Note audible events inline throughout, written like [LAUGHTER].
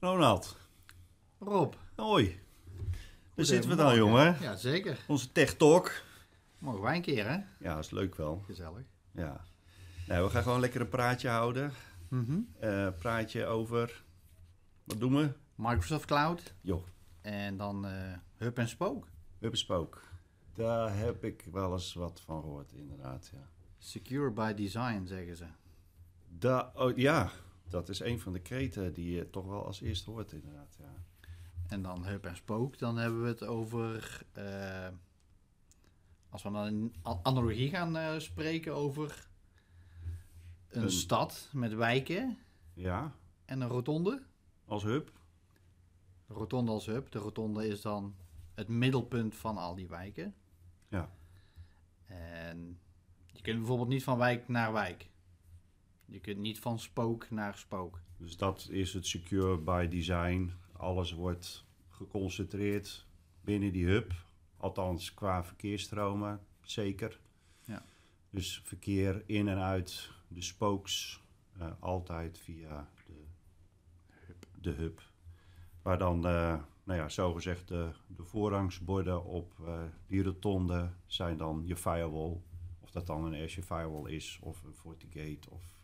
Ronald, Rob. hoi. Daar zitten we dan, jongen. Ja, zeker. Onze Tech Talk. Mogen wij een keer, hè? Ja, is leuk wel. Gezellig. Ja. Nou, we gaan gewoon lekker een praatje houden. Mhm. Eh, praatje over... Wat doen we? Microsoft Cloud. Joh, En dan eh Hub en Spook. Hubspoke. Daar heb ik wel eens wat van gehoord, inderdaad. Ja, Secure by design, zeggen ze. Da oh, ja dat is een van de kreten die je toch wel als eerste hoort, inderdaad. Ja. En dan Hub en Spook. Dan hebben we het over... eh, als we dan in a- analogie gaan eh, spreken over... Een, Een- stad met wijken ja, en een rotonde. als hub. De rotonde als hub. De rotonde is dan het middelpunt van al die wijken. Ja. En je kunt bijvoorbeeld niet van wijk naar wijk. Je kunt niet van spook naar spook. Dus dat is het secure by design. Alles wordt geconcentreerd binnen die hub. Althans, qua verkeersstromen, zeker. Ja. Dus verkeer in en uit de spokes, eh, altijd via de hub. De hub. Waar dan, eh, nou ja, zogezegd de, de voorrangsborden op eh, die rotonde zijn dan je firewall. Of dat dan een Azure firewall is of een FortiGate. Of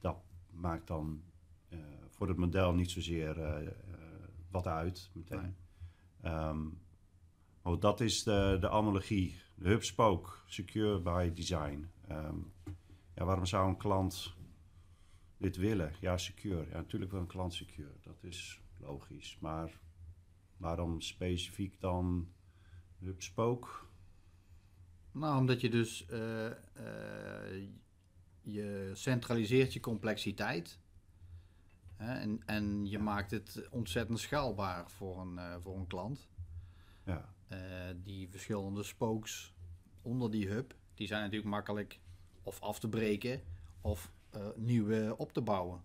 dat maakt dan eh, voor het model niet zozeer eh, eh, wat uit meteen. Nee. Ehm, oh, dat is de, de analogie. De hubspook, secure by design. Ehm, ja, waarom zou een klant dit willen? Ja, secure. Ja, natuurlijk wil een klant secure. Dat is logisch. Maar waarom specifiek dan hubspook? Nou, omdat je dus je centraliseert je complexiteit. Hè, en, en je maakt het ontzettend schaalbaar voor een, eh, voor een klant. Ja, Eh, die verschillende spokes onder die hub, die zijn natuurlijk makkelijk of af te breken of eh, nieuwe op te bouwen.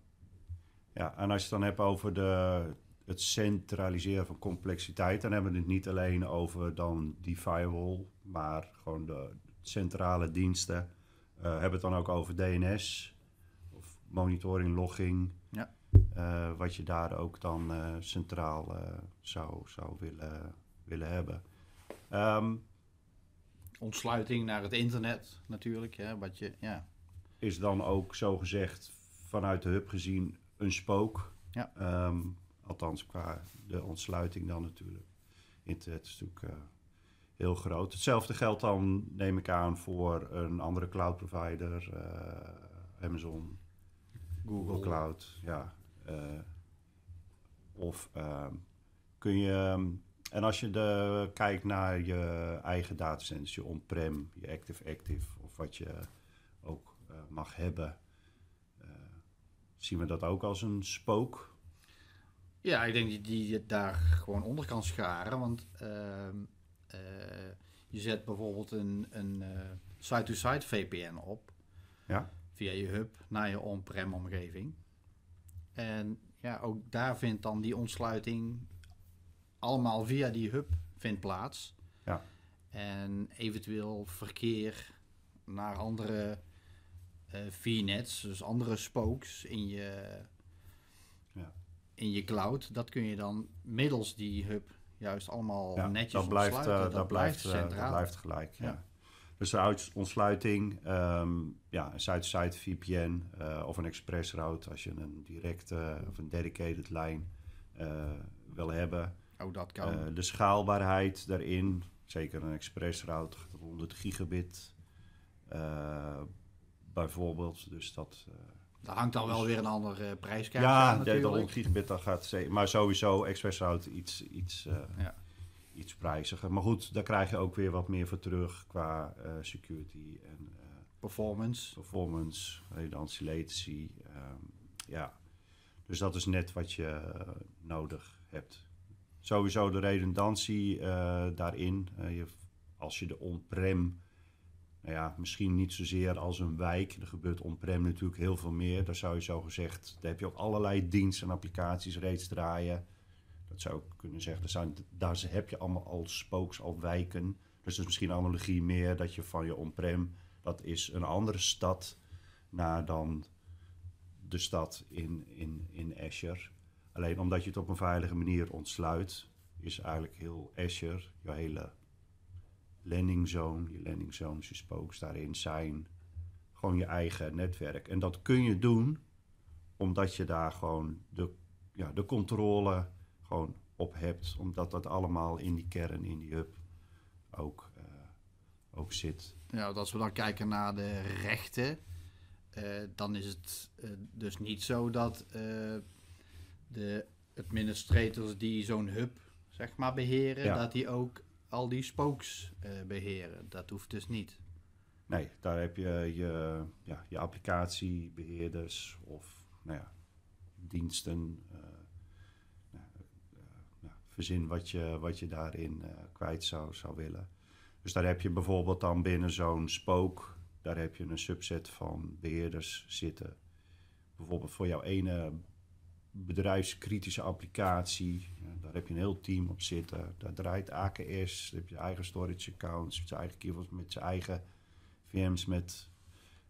Ja, en als je het dan hebt over de, het centraliseren van complexiteit, dan hebben we het niet alleen over dan die firewall, maar gewoon de centrale diensten. Eh hebben het dan ook over DNS of monitoring, logging. Ja. Eh, wat je daar ook dan eh, centraal zou, zou willen, willen hebben. Ehm, Ontsluiting naar het internet natuurlijk, hè, wat je, ja. is dan ook zo gezegd vanuit de hub gezien een spook. Ja. Ehm, althans, qua de ontsluiting dan natuurlijk. Internet is natuurlijk heel groot. Hetzelfde geldt dan, neem ik aan, voor een andere cloud provider. eh, Amazon, Google Cloud. Ja. eh, of ehm, kun je... ehm, en als je de, kijkt naar je eigen datacenters, je on-prem, je active-active, of wat je ook eh, mag hebben, zien we dat ook als een spook. Ja, ik denk dat die je daar gewoon onder kan scharen. Want ehm, eh, je zet bijvoorbeeld een, een eh, site-to-site VPN op. Ja. Via je hub naar je on-prem omgeving. En ja, ook daar vindt dan die ontsluiting allemaal via die hub vindt plaats. Ja. En eventueel verkeer naar andere eh VNets, dus andere spokes in je, Ja. in je cloud. Dat kun je dan middels die hub juist allemaal Ja, netjes dat blijft, ontsluiten. eh, dat, blijft, eh, dat blijft gelijk. Ja. Ja. Dus de ontsluiting, ehm, ja, een site-to-site VPN eh, of een expressroute als je een directe of een dedicated lijn wil hebben. Ook dat kan. De schaalbaarheid daarin, zeker een expressroute, 100 gigabit bijvoorbeeld. Dus dat. Daar hangt dan wel weer een ander eh, prijskaartje ja, aan natuurlijk. 100 gigabit dat gaat zeker. Maar sowieso expressroute iets, iets, eh, Ja. iets prijziger. Maar goed, daar krijg je ook weer wat meer voor terug qua eh, security en Performance. performance, redundancy, latency. ehm, ja, dus dat is net wat je nodig hebt. Sowieso de redundantie daarin. Je, als je de on-prem, nou ja, misschien niet zozeer als een wijk. Er gebeurt on-prem natuurlijk heel veel meer. Daar zou je zo gezegd, daar heb je ook allerlei diensten en applicaties reeds draaien. Dat zou ik kunnen zeggen, daar, zijn, daar heb je allemaal al spokes, al wijken. Dus dat is misschien analogie meer dat je van je on-prem, dat is een andere stad, naar dan de stad in, in, in Azure. Alleen omdat je het op een veilige manier ontsluit, is eigenlijk heel Azure, je hele landing zone, je landing zones, je spokes daarin zijn gewoon je eigen netwerk. En dat kun je doen omdat je daar gewoon de, ja, de controle gewoon op hebt. Omdat dat allemaal in die kern, in die hub ook, uh, ook zit. Ja, als we dan kijken naar de rechten, uh, dan is het uh, dus niet zo dat de administrators die zo'n hub zeg maar beheren, ja. dat die ook al die spokes beheren. Dat hoeft dus niet. Nee, daar heb je je, ja, je applicatiebeheerders of nou ja, diensten. Uh, uh, verzin wat je, wat je daarin kwijt zou, zou willen. Dus daar heb je bijvoorbeeld dan binnen zo'n spook, daar heb je een subset van beheerders zitten. Bijvoorbeeld voor jouw ene bedrijfskritische applicatie, daar heb je een heel team op zitten. Daar draait AKS, daar heb je eigen storage accounts, met zijn eigen keywords, met zijn eigen VM's met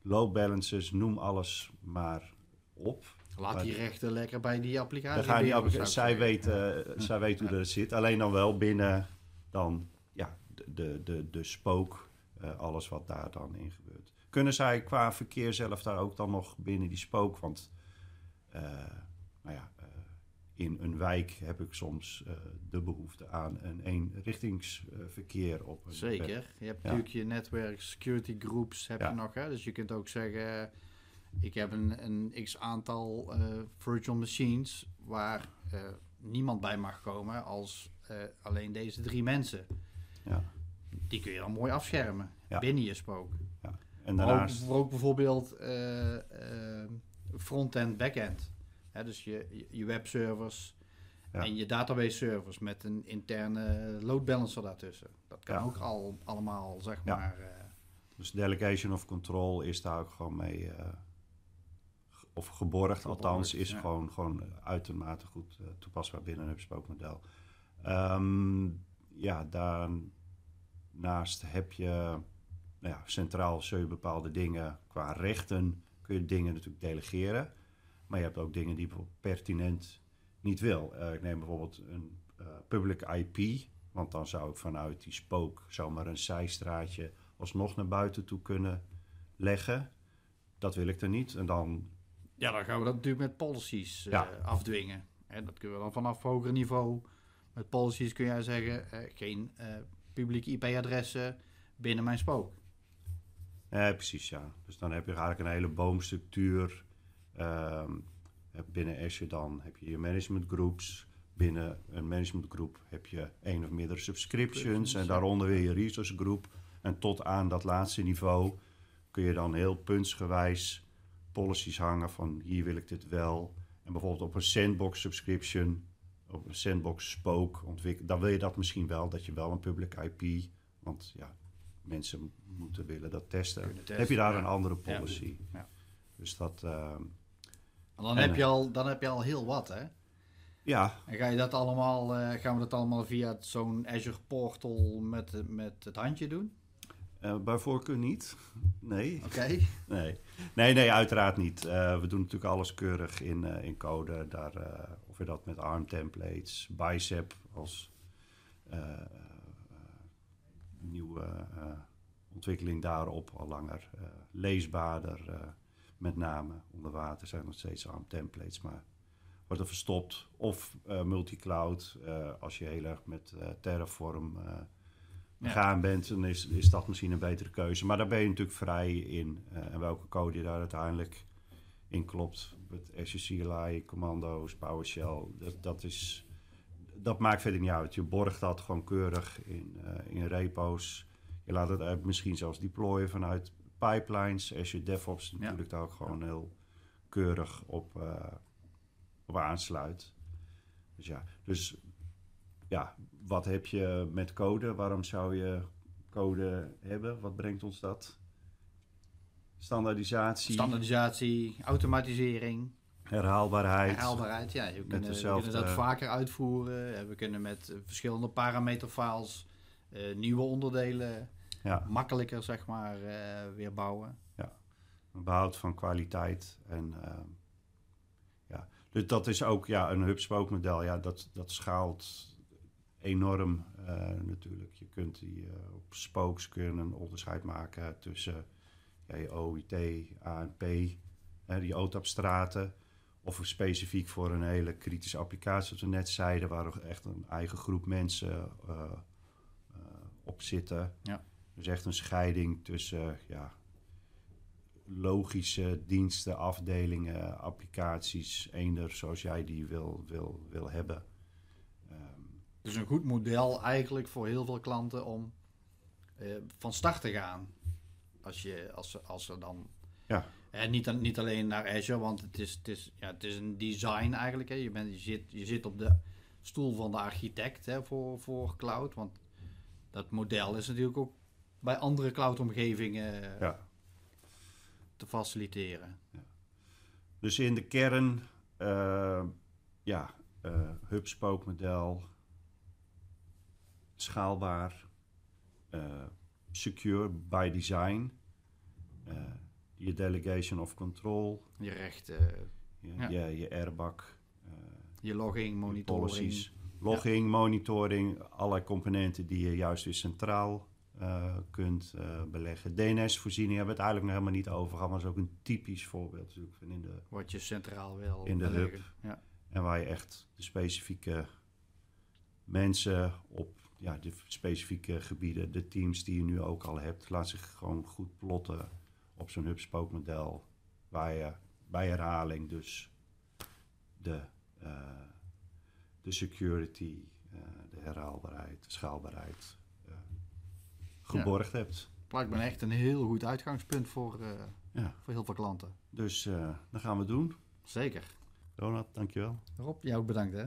load balancers, noem alles maar op. Laat die rechten lekker bij die applicatie. Dan ga die applicatie zij, weet, uh, zij weet hoe dat zit. Alleen dan wel binnen dan, ja, de, de, de, de spook, uh, alles wat daar dan in gebeurt. Kunnen zij qua verkeer zelf daar ook dan nog binnen die spook? Want uh, ja, in een wijk heb ik soms uh, de behoefte aan een eenrichtingsverkeer op een Zeker. Je hebt ja. natuurlijk je netwerk security groups heb ja. je nog. Hè? Dus je kunt ook zeggen, ik heb een, een x aantal uh, virtual machines waar uh, niemand bij mag komen als alleen deze drie mensen. Ja. Die kun je dan mooi afschermen binnen je spook. Ja. En daarnaast... ook, ook bijvoorbeeld front-end, back-end. Hè, dus je, je webservers ja. en je database servers met een interne load balancer daartussen. Dat kan ja. ook al, allemaal, zeg ja. maar. Uh, dus delegation of control is daar ook gewoon mee. Uh, of geborgd, geborgd althans, is gewoon, gewoon uitermate goed uh, toepasbaar binnen een HubSpot-model. Um, ja, daarnaast heb je nou ja, centraal zul je bepaalde dingen qua rechten kun je dingen natuurlijk delegeren. Maar je hebt ook dingen die pertinent niet wil. Uh, ik neem bijvoorbeeld een uh, public IP. Want dan zou ik vanuit die spook zomaar een zijstraatje alsnog naar buiten toe kunnen leggen. Dat wil ik er niet. En dan... Ja, dan gaan we dat natuurlijk met policies ja. afdwingen. En dat kunnen we dan vanaf hoger niveau. Met policies kun jij zeggen, geen publieke IP-adressen binnen mijn spook. Ja, precies, ja. Dus dan heb je eigenlijk een hele boomstructuur Um, binnen Azure dan heb je je management groups. Binnen een managementgroep heb je één of meerdere subscriptions. En daaronder weer je resource group. En tot aan dat laatste niveau kun je dan heel puntsgewijs policies hangen van hier wil ik dit wel. En bijvoorbeeld op een sandbox subscription, op een sandbox spoke ontwikkelen, dan wil je dat misschien wel, dat je wel een public IP, want ja, mensen moeten willen dat testen. testen heb je daar ja. een andere policy. Ja. Dus dat, uh, dan, heb je al, dan heb je al heel wat, hè? Ja. En ga je dat allemaal, uh, gaan we dat allemaal via zo'n Azure Portal met, met het handje doen? Uh, bij voorkeur niet. Nee. Oké. Okay. [LAUGHS] Nee. nee, nee, uiteraard niet. Uh, we doen natuurlijk alles keurig in, in code. Daar, of we dat met ARM templates, Bicep als nieuwe ontwikkeling daarop al langer leesbaarder met name onder water zijn nog steeds ARM templates, maar wordt er verstopt. Of uh, multicloud, uh, als je heel erg met uh, Terraform gegaan ja. bent, dan is, is dat misschien een betere keuze. Maar daar ben je natuurlijk vrij in. en welke code je daar uiteindelijk in klopt. Met SCCLI, commando's, PowerShell, dat, dat, is, dat maakt verder niet uit. Je borgt dat gewoon keurig in, in repo's. Je laat het misschien zelfs deployen vanuit pipelines, je DevOps natuurlijk daar ook gewoon heel keurig op, uh, op aansluit. Dus ja, dus ja, wat heb je met code? Waarom zou je code hebben? Wat brengt ons dat? Standaardisatie. Standaardisatie, automatisering. Herhaalbaarheid. Herhaalbaarheid, ja. We kunnen, we kunnen dat vaker uitvoeren. We kunnen met verschillende parameterfiles uh, nieuwe onderdelen ja. makkelijker zeg maar, uh, weer bouwen. Ja, een behoud van kwaliteit. En, uh, ja. Dus dat is ook ja, een hub-spoke model. Ja, dat, dat schaalt enorm uh, natuurlijk. Je kunt die uh, op spokes kunnen een onderscheid maken tussen ja, OIT, ANP, uh, die OTAP-straten. Of specifiek voor een hele kritische applicatie, zoals we net zeiden, waar echt een eigen groep mensen op zitten. Ja. Dus echt een scheiding tussen ja, logische diensten, afdelingen, applicaties, eender zoals jij die wil, wil, wil hebben. Um, dus een goed model eigenlijk voor heel veel klanten om uh, van start te gaan. Als, je, als, ze, als ze dan. Ja. En niet, niet alleen naar Azure, want het is, het is, ja, het is een design eigenlijk. Hè. Je, bent, je, zit, je zit op de stoel van de architect hè, voor, voor cloud. Want dat model is natuurlijk ook bij andere cloud-omgevingen ja. te faciliteren. Ja. Dus in de kern, uh, ja, uh, hub-spoke model, schaalbaar, uh, secure by design, je delegation of control, je rechten, je, ja. je, je airbag, je logging, monitoring. Policies. Logging, ja. monitoring, allerlei componenten die je juist weer centraal uh, kunt uh, beleggen. DNS-voorziening hebben we het eigenlijk nog helemaal niet over gehad, maar is ook een typisch voorbeeld van in de... Wat je centraal wil In de beleggen. hub. Ja. En waar je echt de specifieke mensen op ja, de specifieke gebieden, de teams die je nu ook al hebt, laat zich gewoon goed plotten op zo'n hub-spoke model. Waar je bij herhaling dus de, uh, de security, de herhaalbaarheid, de schaalbaarheid geborgd ja. hebt. Lijkt me echt een heel goed uitgangspunt voor, ja. voor heel veel klanten. Dus dat gaan we doen. Zeker. Donat, dankjewel. Rob, jou ook bedankt hè.